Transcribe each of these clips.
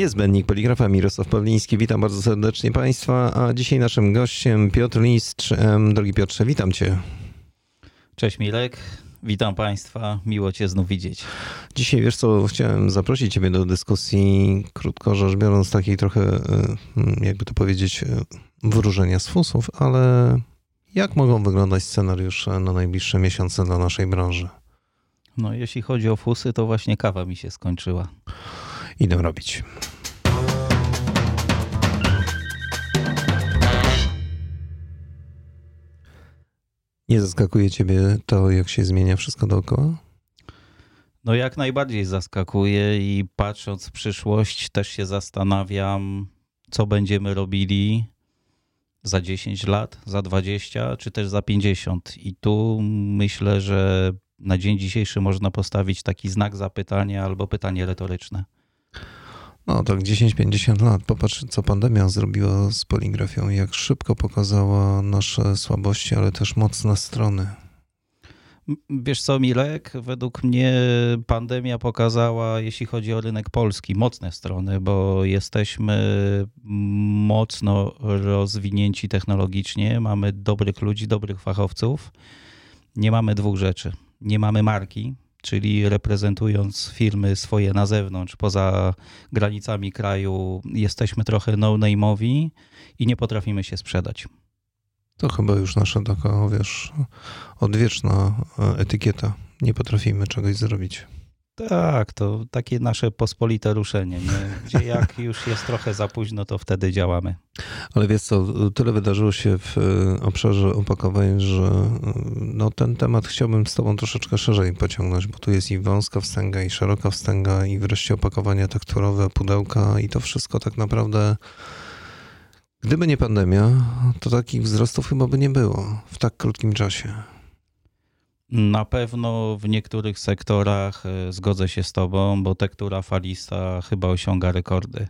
Niezbędnik poligrafa Mirosław Pawliński. Witam bardzo serdecznie Państwa. A dzisiaj naszym gościem Piotr Listrz. Drogi Piotrze, witam Cię. Cześć Milek. Witam Państwa, miło Cię znów widzieć. Dzisiaj, wiesz co, chciałem zaprosić Ciebie do dyskusji, krótko rzecz biorąc, takiej trochę, e, jakby to powiedzieć, e, wróżenia z fusów, ale jak mogą wyglądać scenariusze na najbliższe miesiące dla naszej branży? No, jeśli chodzi o fusy, to właśnie kawa mi się skończyła. Idę robić. Nie zaskakuje ciebie to, jak się zmienia wszystko dookoła? No jak najbardziej zaskakuje i patrząc w przyszłość też się zastanawiam, co będziemy robili za 10 lat, za 20 czy też za 50. I tu myślę, że na dzień dzisiejszy można postawić taki znak zapytania albo pytanie retoryczne. No tak 10-50 lat. Popatrz, co pandemia zrobiła z poligrafią, jak szybko pokazała nasze słabości, ale też mocne strony. Wiesz co, Milek, według mnie pandemia pokazała, jeśli chodzi o rynek polski, mocne strony, bo jesteśmy mocno rozwinięci technologicznie, mamy dobrych ludzi, dobrych fachowców. Nie mamy dwóch rzeczy. Nie mamy marki, czyli reprezentując firmy swoje na zewnątrz, poza granicami kraju, jesteśmy trochę no-name'owi i nie potrafimy się sprzedać. To chyba już nasza taka, wiesz, odwieczna e, etykieta. Nie potrafimy czegoś zrobić. Tak, to takie nasze pospolite ruszenie, nie? gdzie jak już jest trochę za późno, to wtedy działamy. Ale wiesz co, tyle wydarzyło się w e, obszarze opakowań, że e, no, ten temat chciałbym z tobą troszeczkę szerzej pociągnąć, bo tu jest i wąska wstęga, i szeroka wstęga, i wreszcie opakowania tekturowe, pudełka i to wszystko tak naprawdę Gdyby nie pandemia, to takich wzrostów chyba by nie było w tak krótkim czasie. Na pewno w niektórych sektorach e, zgodzę się z Tobą, bo tektura falista chyba osiąga rekordy.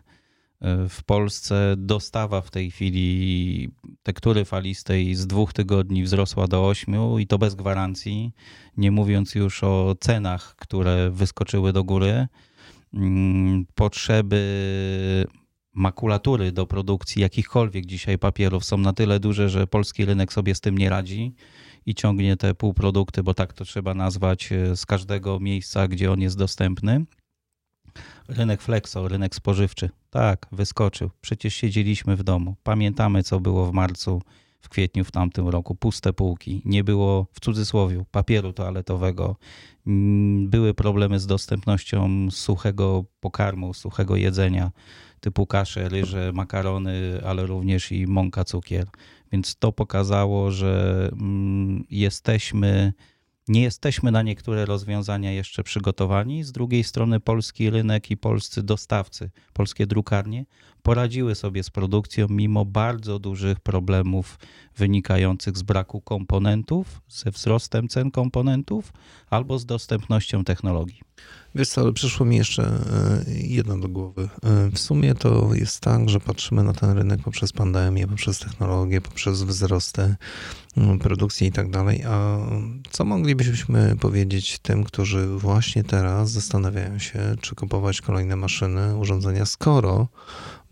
E, w Polsce dostawa w tej chwili tektury falistej z dwóch tygodni wzrosła do ośmiu i to bez gwarancji, nie mówiąc już o cenach, które wyskoczyły do góry. Mm, potrzeby makulatury do produkcji jakichkolwiek dzisiaj papierów są na tyle duże, że polski rynek sobie z tym nie radzi i ciągnie te półprodukty, bo tak to trzeba nazwać, e, z każdego miejsca, gdzie on jest dostępny. Rynek Flexo, rynek spożywczy, tak, wyskoczył. Przecież siedzieliśmy w domu. Pamiętamy, co było w marcu, w kwietniu w tamtym roku. Puste półki, nie było w cudzysłowie papieru toaletowego. Mm, były problemy z dostępnością suchego pokarmu, suchego jedzenia typu kasze, ryże, makarony, ale również i mąka, cukier. Więc to pokazało, że mm, jesteśmy, nie jesteśmy na niektóre rozwiązania jeszcze przygotowani. Z drugiej strony polski rynek i polscy dostawcy, polskie drukarnie poradziły sobie z produkcją mimo bardzo dużych problemów wynikających z braku komponentów, ze wzrostem cen komponentów albo z dostępnością technologii. Wiesz co, ale przyszło mi jeszcze e, jedno do głowy. E, w sumie to jest tak, że patrzymy na ten rynek poprzez pandemię, poprzez technologię, poprzez wzrosty mm, produkcji i tak dalej. A co moglibyśmy powiedzieć tym, którzy właśnie teraz zastanawiają się, czy kupować kolejne maszyny, urządzenia, skoro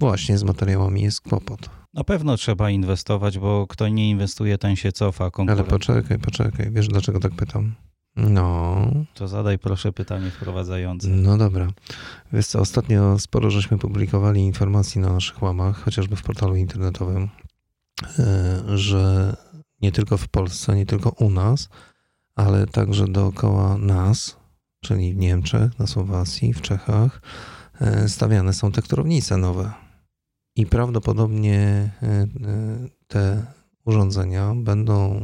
właśnie z materiałami jest kłopot? Na pewno trzeba inwestować, bo kto nie inwestuje, ten się cofa. Ale poczekaj, poczekaj. Wiesz, dlaczego tak pytam? No. To zadaj proszę pytanie wprowadzające. No dobra. Wiesz co, ostatnio sporo żeśmy publikowali informacji na naszych łamach, chociażby w portalu internetowym, e, że nie tylko w Polsce, nie tylko u nas, ale także dookoła nas, czyli w Niemczech, na Słowacji, w Czechach, e, stawiane są tekturownice nowe. I prawdopodobnie e, te urządzenia będą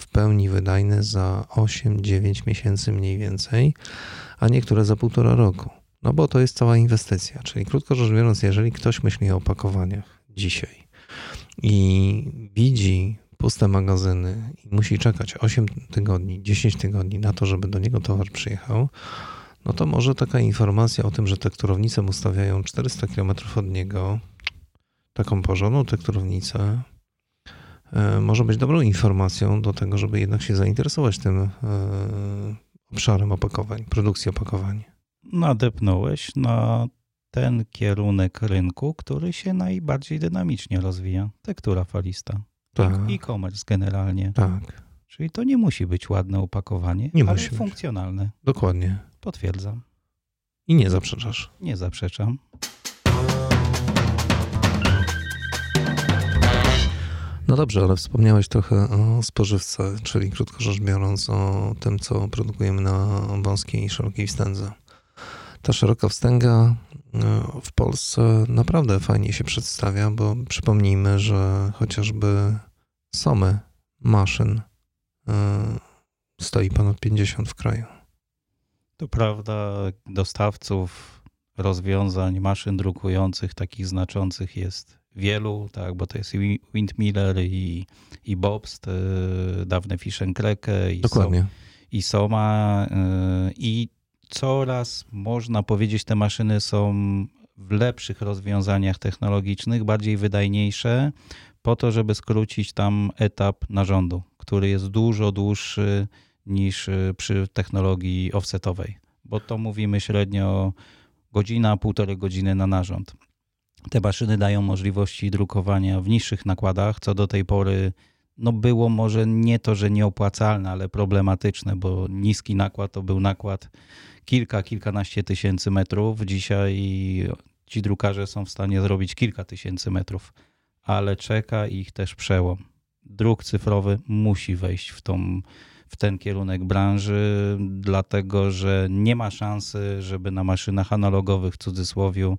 w pełni wydajne za 8-9 miesięcy mniej więcej, a niektóre za półtora roku. No bo to jest cała inwestycja. Czyli krótko rzecz biorąc, jeżeli ktoś myśli o opakowaniach dzisiaj i widzi puste magazyny i musi czekać 8 tygodni, 10 tygodni na to, żeby do niego towar przyjechał, no to może taka informacja o tym, że tekturownicę ustawiają 400 km od niego, taką porządną tekturownicę, może być dobrą informacją do tego, żeby jednak się zainteresować tym e, obszarem opakowań, produkcji opakowań. Nadepnąłeś na ten kierunek rynku, który się najbardziej dynamicznie rozwija. Tektura falista. Tak, E-commerce generalnie. tak, Czyli to nie musi być ładne opakowanie, Nie ale musi być. funkcjonalne. dokładnie. Potwierdzam. I nie zaprzeczasz. Nie zaprzeczam. No dobrze, ale wspomniałeś trochę o spożywce, czyli krótko rzecz biorąc o tym, co produkujemy na wąskiej i szerokiej wstędze. Ta szeroka wstęga e, w Polsce naprawdę fajnie się przedstawia, bo przypomnijmy, że chociażby somy maszyn e, stoi ponad 50 w kraju. To prawda, dostawców rozwiązań maszyn drukujących takich znaczących jest wielu, tak, bo to jest i Windmiller i, i Bobst, dawne Fischer-Kreke i, i Soma y, i coraz można powiedzieć te maszyny są w lepszych rozwiązaniach technologicznych, bardziej wydajniejsze po to, żeby skrócić tam etap narządu, który jest dużo dłuższy niż y, przy technologii offsetowej, bo to mówimy średnio godzina, półtorej godziny na narząd. Te maszyny dają możliwości drukowania w niższych nakładach, co do tej pory no było może nie to, że nieopłacalne, ale problematyczne, bo niski nakład to był nakład kilka, kilkanaście tysięcy metrów. Dzisiaj ci drukarze są w stanie zrobić kilka tysięcy metrów, ale czeka ich też przełom. Druk cyfrowy musi wejść w, tą, w ten kierunek branży, dlatego że nie ma szansy, żeby na maszynach analogowych w cudzysłowie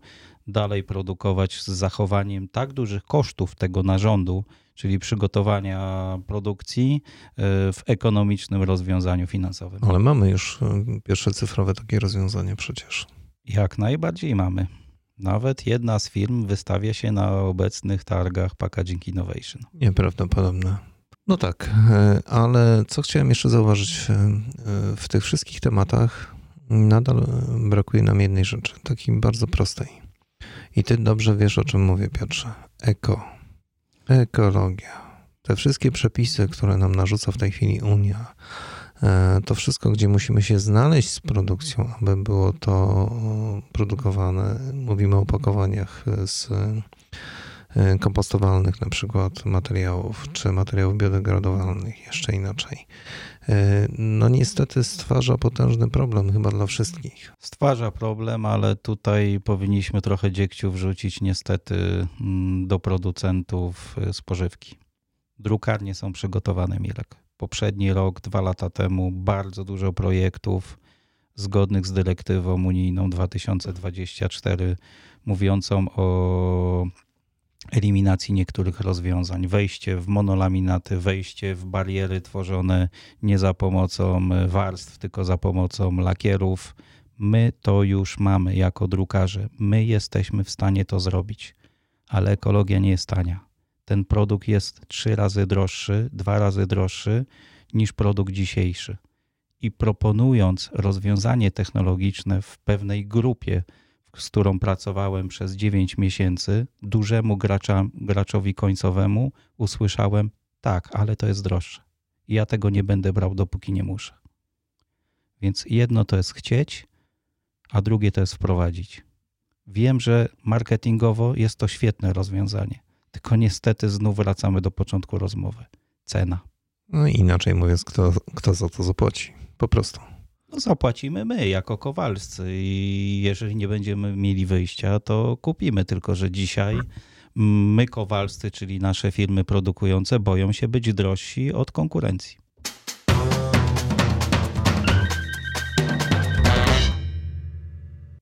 dalej produkować z zachowaniem tak dużych kosztów tego narządu, czyli przygotowania produkcji y, w ekonomicznym rozwiązaniu finansowym. Ale mamy już e, pierwsze cyfrowe takie rozwiązanie przecież. Jak najbardziej mamy. Nawet jedna z firm wystawia się na obecnych targach Packaging Innovation. Nieprawdopodobne. No tak, e, ale co chciałem jeszcze zauważyć e, e, w tych wszystkich tematach, nadal brakuje nam jednej rzeczy, takiej bardzo prostej. I ty dobrze wiesz, o czym mówię, Piotrze. Eko. Ekologia. Te wszystkie przepisy, które nam narzuca w tej chwili Unia, to wszystko, gdzie musimy się znaleźć z produkcją, aby było to produkowane. Mówimy o opakowaniach z kompostowalnych na przykład materiałów, czy materiałów biodegradowalnych, jeszcze inaczej. E, No niestety stwarza potężny problem chyba dla wszystkich. Stwarza problem, ale tutaj powinniśmy trochę dziegciu wrzucić niestety mm, do producentów y, spożywki. Drukarnie są przygotowane, Mirek. Poprzedni rok, dwa lata temu bardzo dużo projektów zgodnych z dyrektywą unijną 2024 mówiącą o eliminacji niektórych rozwiązań. Wejście w monolaminaty, wejście w bariery tworzone nie za pomocą warstw, tylko za pomocą lakierów. My to już mamy jako drukarze. My jesteśmy w stanie to zrobić, ale ekologia nie jest tania. Ten produkt jest trzy razy droższy, dwa razy droższy niż produkt dzisiejszy. I proponując rozwiązanie technologiczne w pewnej grupie, z którą pracowałem przez 9 miesięcy, dużemu gracza, graczowi końcowemu usłyszałem: tak, ale to jest droższe. Ja tego nie będę brał, dopóki nie muszę. Więc jedno to jest chcieć, a drugie to jest wprowadzić. Wiem, że marketingowo jest to świetne rozwiązanie, tylko niestety znów wracamy do początku rozmowy. Cena. No inaczej mówiąc, kto, kto za to zapłaci? Po prostu. No zapłacimy my jako kowalscy i jeżeli nie będziemy mieli wyjścia, to kupimy. Tylko, że dzisiaj my kowalscy, czyli nasze firmy produkujące, boją się być drożsi od konkurencji.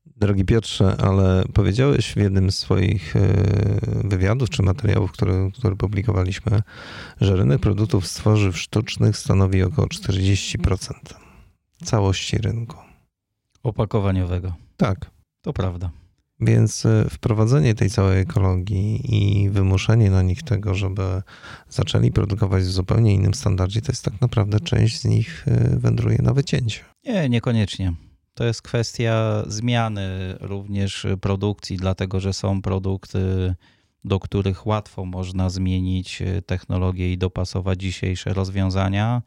Drogi Piotrze, ale powiedziałeś w jednym z swoich e, wywiadów czy materiałów, które, które publikowaliśmy, że rynek produktów z tworzyw sztucznych stanowi około 40% całości rynku. Opakowaniowego. Tak. To prawda. Więc e, wprowadzenie tej całej ekologii i wymuszenie na nich tego, żeby zaczęli produkować w zupełnie innym standardzie, to jest tak naprawdę część z nich e, wędruje na wycięcie. Nie, niekoniecznie. To jest kwestia zmiany również produkcji, dlatego że są produkty, do których łatwo można zmienić technologię i dopasować dzisiejsze rozwiązania,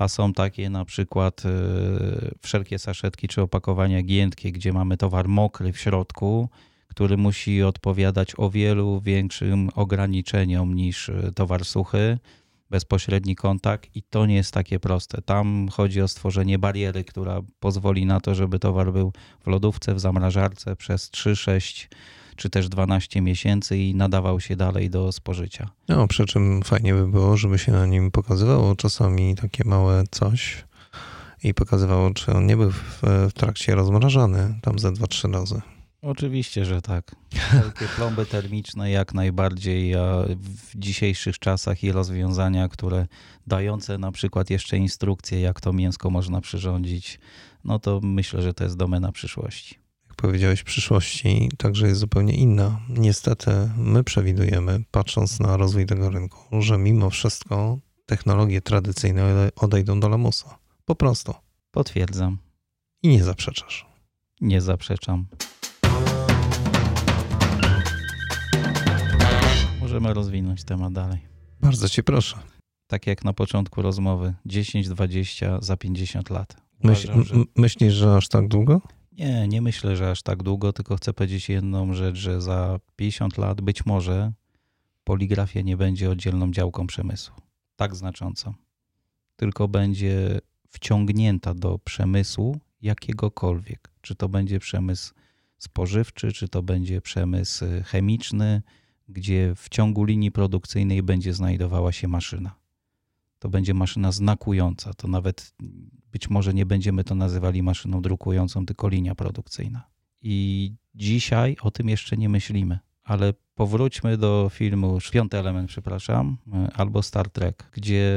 a są takie na przykład y, wszelkie saszetki czy opakowania giętkie, gdzie mamy towar mokry w środku, który musi odpowiadać o wielu większym ograniczeniom niż e, towar suchy, bezpośredni kontakt i to nie jest takie proste. Tam chodzi o stworzenie bariery, która pozwoli na to, żeby towar był w lodówce, w zamrażarce przez 3, 6 czy też 12 miesięcy i nadawał się dalej do spożycia. No, przy czym fajnie by było, żeby się na nim pokazywało czasami takie małe coś i pokazywało, czy on nie był w, w trakcie rozmrażany tam ze 2-3 razy. Oczywiście, że tak. Wszelkie plomby termiczne jak najbardziej, a w dzisiejszych czasach i rozwiązania, które dające na przykład jeszcze instrukcje, jak to mięsko można przyrządzić, no to myślę, że to jest domena przyszłości. Powiedziałeś, przyszłości także jest zupełnie inna. Niestety my przewidujemy, patrząc na rozwój tego rynku, że mimo wszystko technologie tradycyjne odejdą do lamusa. Po prostu. Potwierdzam. I nie zaprzeczasz. Nie zaprzeczam. Możemy rozwinąć temat dalej. Bardzo cię proszę. Tak jak na początku rozmowy, 10-20 za 50 lat. Myśl, Uważam, że... Myślisz, że aż tak długo? Nie, nie myślę, że aż tak długo, tylko chcę powiedzieć jedną rzecz, że za 50 lat być może poligrafia nie będzie oddzielną działką przemysłu. Tak znaczącą. Tylko będzie wciągnięta do przemysłu jakiegokolwiek. Czy to będzie przemysł spożywczy, czy to będzie przemysł chemiczny, gdzie w ciągu linii produkcyjnej będzie znajdowała się maszyna. To będzie maszyna znakująca. To nawet być może nie będziemy to nazywali maszyną drukującą, tylko linia produkcyjna. I dzisiaj o tym jeszcze nie myślimy, ale powróćmy do filmu Piąty element, przepraszam, albo Star Trek, gdzie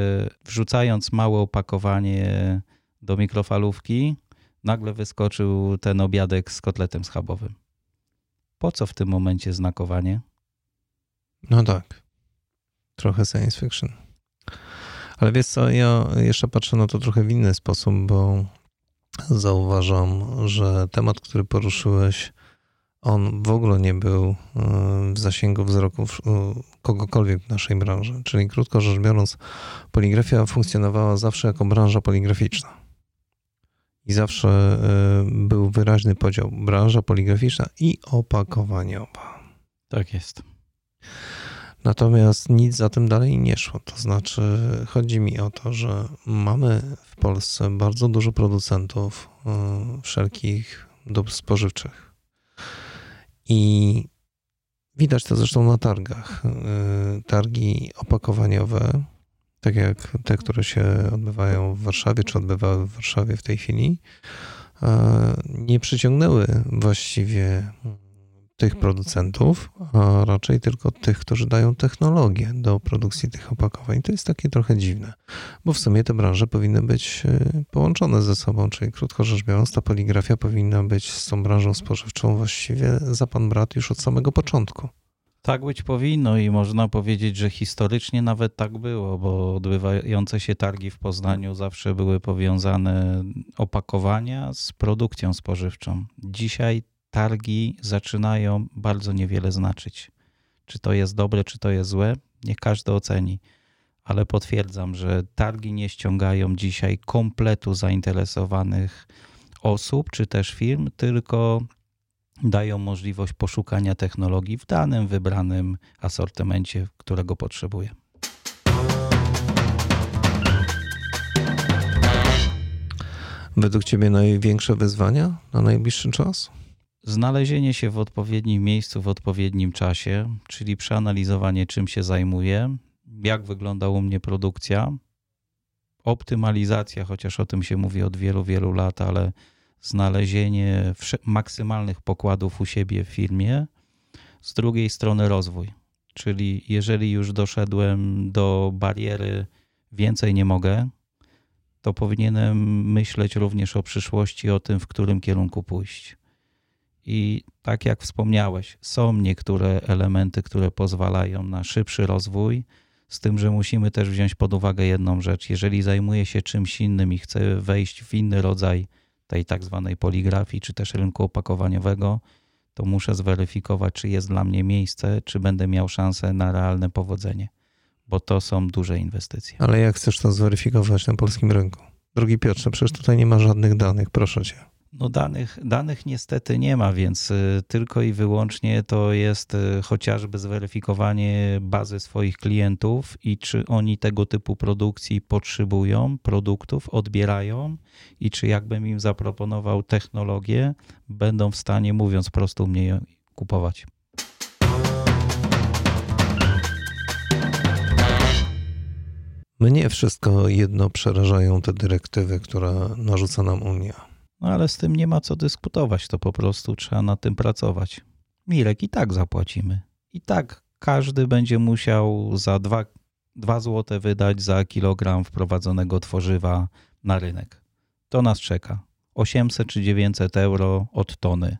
wrzucając małe opakowanie do mikrofalówki, nagle wyskoczył ten obiadek z kotletem schabowym. Po co w tym momencie znakowanie? No tak. Trochę science fiction. Ale wiesz co, ja jeszcze patrzę na to trochę w inny sposób, bo zauważam, że temat, który poruszyłeś, on w ogóle nie był e, w zasięgu wzroku e, kogokolwiek w naszej branży. Czyli krótko rzecz biorąc, poligrafia funkcjonowała zawsze jako branża poligraficzna. I zawsze e, był wyraźny podział branża poligraficzna i opakowaniowa. Tak jest. Natomiast nic za tym dalej nie szło. To znaczy, chodzi mi o to, że mamy w Polsce bardzo dużo producentów y, wszelkich dóbr spożywczych. I widać to zresztą na targach. Y, targi opakowaniowe, tak jak te, które się odbywają w Warszawie, czy odbywały w Warszawie w tej chwili, y, nie przyciągnęły właściwie tych producentów, a raczej tylko tych, którzy dają technologię do produkcji tych opakowań. To jest takie trochę dziwne, bo w sumie te branże powinny być e, połączone ze sobą, czyli krótko rzecz biorąc, ta poligrafia powinna być z tą branżą spożywczą właściwie za pan brat już od samego początku. Tak być powinno i można powiedzieć, że historycznie nawet tak było, bo odbywające się targi w Poznaniu zawsze były powiązane opakowania z produkcją spożywczą. Dzisiaj targi zaczynają bardzo niewiele znaczyć. Czy to jest dobre, czy to jest złe, niech każdy oceni. Ale potwierdzam, że targi nie ściągają dzisiaj kompletu zainteresowanych osób czy też firm, tylko dają możliwość poszukania technologii w danym wybranym asortymencie, którego potrzebuje. Według Ciebie największe wyzwania na najbliższy czas? Znalezienie się w odpowiednim miejscu w odpowiednim czasie, czyli przeanalizowanie, czym się zajmuję, jak wygląda u mnie produkcja, optymalizacja, chociaż o tym się mówi od wielu, wielu lat, ale znalezienie maksymalnych pokładów u siebie w firmie, z drugiej strony rozwój. Czyli jeżeli już doszedłem do bariery, więcej nie mogę, to powinienem myśleć również o przyszłości, o tym, w którym kierunku pójść. I tak jak wspomniałeś, są niektóre elementy, które pozwalają na szybszy rozwój, z tym, że musimy też wziąć pod uwagę jedną rzecz. Jeżeli zajmuję się czymś innym i chcę wejść w inny rodzaj tej tak zwanej poligrafii, czy też rynku opakowaniowego, to muszę zweryfikować, czy jest dla mnie miejsce, czy będę miał szansę na realne powodzenie, bo to są duże inwestycje. Ale jak chcesz to zweryfikować na polskim rynku? Drogi Piotrze, przecież tutaj nie ma żadnych danych, proszę cię. No danych, danych niestety nie ma, więc y, tylko i wyłącznie to jest y, chociażby zweryfikowanie bazy swoich klientów i czy oni tego typu produkcji potrzebują, produktów odbierają i czy jakbym im zaproponował technologię, będą w stanie, mówiąc prosto, mnie kupować. Mnie wszystko jedno przerażają te dyrektywy, które narzuca nam Unia. No ale z tym nie ma co dyskutować, to po prostu trzeba nad tym pracować. Mirek, i tak zapłacimy. I tak każdy będzie musiał za 2, 2 zł wydać za kilogram wprowadzonego tworzywa na rynek. To nas czeka. 800 czy 900 euro od tony.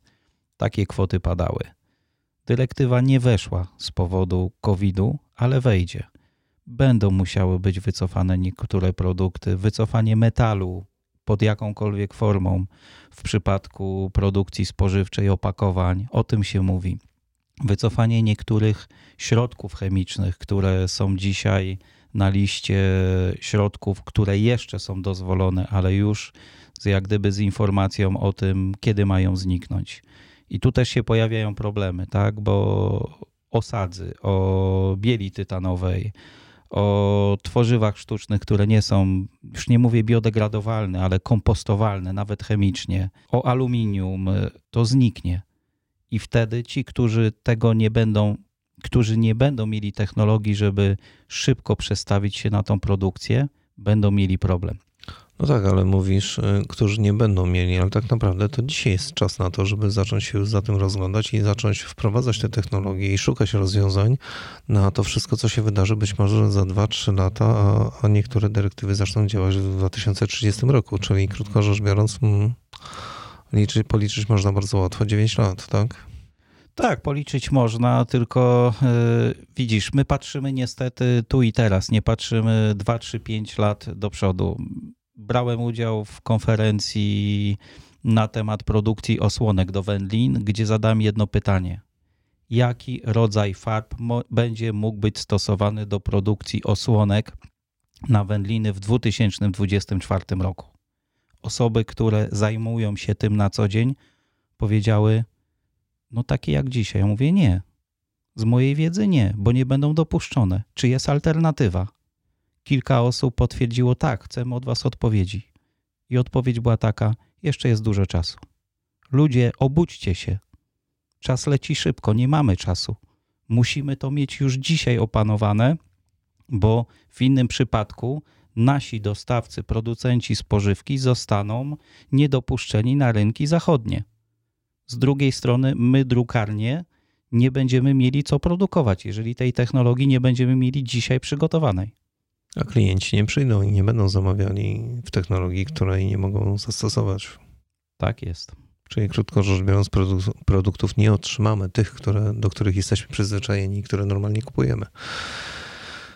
Takie kwoty padały. Dyrektywa nie weszła z powodu COVID-u, ale wejdzie. Będą musiały być wycofane niektóre produkty. Wycofanie metalu pod jakąkolwiek formą w przypadku produkcji spożywczej opakowań. O tym się mówi. Wycofanie niektórych środków chemicznych, które są dzisiaj na liście środków, które jeszcze są dozwolone, ale już z, jak gdyby z informacją o tym, kiedy mają zniknąć. I tu też się pojawiają problemy, tak? Bo osadzy, o bieli tytanowej, o tworzywach sztucznych, które nie są, już nie mówię biodegradowalne, ale kompostowalne, nawet chemicznie, o aluminium, to zniknie. I wtedy ci, którzy tego nie będą, którzy nie będą mieli technologii, żeby szybko przestawić się na tą produkcję, będą mieli problem. No tak, ale mówisz, y, którzy nie będą mieli, ale tak naprawdę to dzisiaj jest czas na to, żeby zacząć się już za tym rozglądać i zacząć wprowadzać te technologie i szukać rozwiązań na to wszystko, co się wydarzy być może za 2-3 lata, a, a niektóre dyrektywy zaczną działać w 2030 roku, czyli krótko rzecz biorąc, mm, liczy, policzyć można bardzo łatwo 9 lat, tak? Tak, policzyć można, tylko yy, widzisz, my patrzymy niestety tu i teraz, nie patrzymy 2, 3, 5 lat do przodu brałem udział w konferencji na temat produkcji osłonek do wędlin, gdzie zadałem jedno pytanie. Jaki rodzaj farb będzie mógł być stosowany do produkcji osłonek na wędliny w 2024 roku? Osoby, które zajmują się tym na co dzień, powiedziały: No, takie jak dzisiaj. Ja mówię: Nie. Z mojej wiedzy nie, bo nie będą dopuszczone. Czy jest alternatywa? Kilka osób potwierdziło tak, chcemy od was odpowiedzi. I odpowiedź była taka: jeszcze jest dużo czasu. Ludzie, obudźcie się. Czas leci szybko, nie mamy czasu. Musimy to mieć już dzisiaj opanowane, bo w innym przypadku nasi dostawcy, producenci spożywki zostaną niedopuszczeni na rynki zachodnie. Z drugiej strony, my, drukarnie, nie będziemy mieli co produkować, jeżeli tej technologii nie będziemy mieli dzisiaj przygotowanej. A klienci nie przyjdą i nie będą zamawiali w technologii, której nie mogą zastosować. Tak jest. Czyli krótko rzecz biorąc, produktów nie otrzymamy, tych, które, do których jesteśmy przyzwyczajeni i które normalnie kupujemy.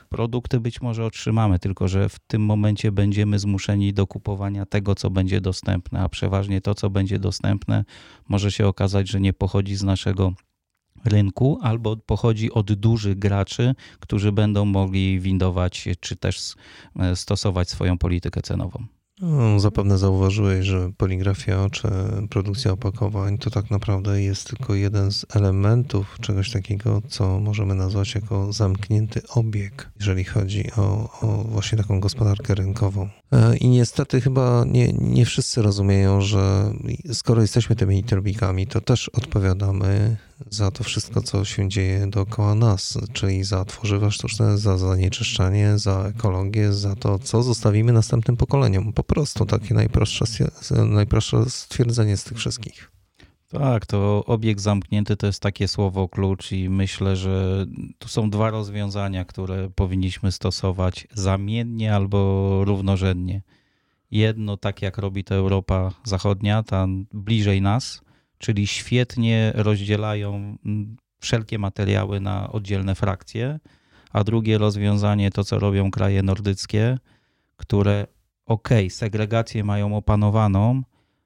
Produkty być może otrzymamy, tylko że w tym momencie będziemy zmuszeni do kupowania tego, co będzie dostępne, a przeważnie to, co będzie dostępne, może się okazać, że nie pochodzi z naszego rynku albo pochodzi od dużych graczy, którzy będą mogli windować czy też e, stosować swoją politykę cenową. No, zapewne zauważyłeś, że poligrafia czy produkcja opakowań to tak naprawdę jest tylko jeden z elementów czegoś takiego, co możemy nazwać jako zamknięty obieg, jeżeli chodzi o, o właśnie taką gospodarkę rynkową. E, I niestety chyba nie, nie wszyscy rozumieją, że skoro jesteśmy tymi turbikami, to też odpowiadamy za to wszystko, co się dzieje dookoła nas, czyli za tworzywa sztuczne, za zanieczyszczanie, za ekologię, za to, co zostawimy następnym pokoleniom. Po prostu takie najprostsze, najprostsze stwierdzenie z tych wszystkich. Tak, to obieg zamknięty to jest takie słowo klucz i myślę, że tu są dwa rozwiązania, które powinniśmy stosować zamiennie albo równorzędnie. Jedno, tak jak robi to Europa Zachodnia, tam bliżej nas, czyli świetnie rozdzielają wszelkie materiały na oddzielne frakcje, a drugie rozwiązanie to, co robią kraje nordyckie, które ok, segregację mają opanowaną,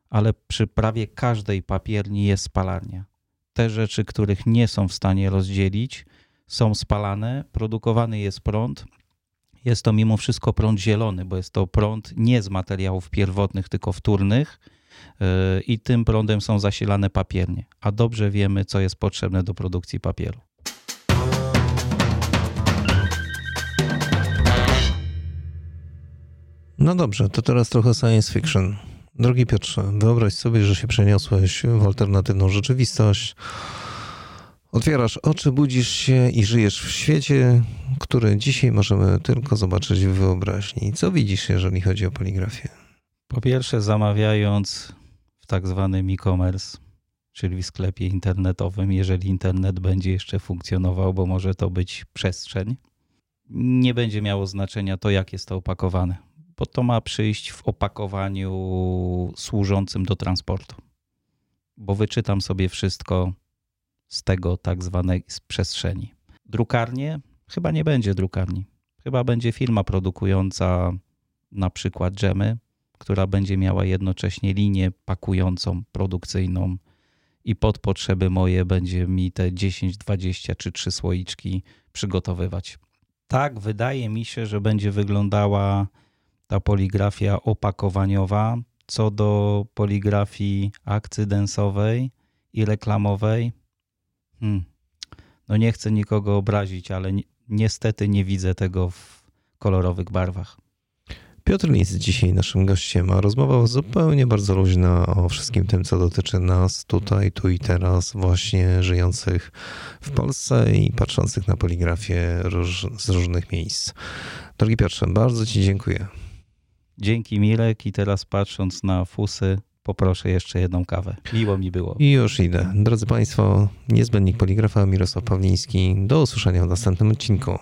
ale przy prawie każdej papierni jest spalarnia. Te rzeczy, których nie są w stanie rozdzielić, są spalane, produkowany jest prąd. Jest to mimo wszystko prąd zielony, bo jest to prąd nie z materiałów pierwotnych, tylko wtórnych i tym prądem są zasilane papiernie, a dobrze wiemy, co jest potrzebne do produkcji papieru. No dobrze, to teraz trochę science fiction. Drogi Piotrze, wyobraź sobie, że się przeniosłeś w alternatywną rzeczywistość. Otwierasz oczy, budzisz się i żyjesz w świecie, który dzisiaj możemy tylko zobaczyć w wyobraźni. Co widzisz, jeżeli chodzi o poligrafię? Po pierwsze, zamawiając w tak zwanym e-commerce, czyli w sklepie internetowym, jeżeli internet będzie jeszcze funkcjonował, bo może to być przestrzeń, nie będzie miało znaczenia to, jak jest to opakowane bo to ma przyjść w opakowaniu służącym do transportu. Bo wyczytam sobie wszystko z tego tak zwanej przestrzeni. Drukarnie? Chyba nie będzie drukarni. Chyba będzie firma produkująca na przykład dżemy, która będzie miała jednocześnie linię pakującą, produkcyjną i pod potrzeby moje będzie mi te 10, 20 czy 3 słoiczki przygotowywać. Tak, wydaje mi się, że będzie wyglądała ta poligrafia opakowaniowa. Co do poligrafii akcydensowej i reklamowej, hmm, no nie chcę nikogo obrazić, ale ni niestety nie widzę tego w kolorowych barwach. Piotr Lis dzisiaj naszym gościem, a rozmowa zupełnie bardzo luźna o wszystkim tym, co dotyczy nas tutaj, tu i teraz, właśnie żyjących w Polsce i patrzących na poligrafię róż z różnych miejsc. Drogi Piotrze, bardzo Ci dziękuję. Dzięki Mirek i teraz patrząc na fusy, poproszę jeszcze jedną kawę. Miło mi było. I już idę. Drodzy Państwo, niezbędnik poligrafa Mirosław Pawliński. Do usłyszenia w następnym odcinku.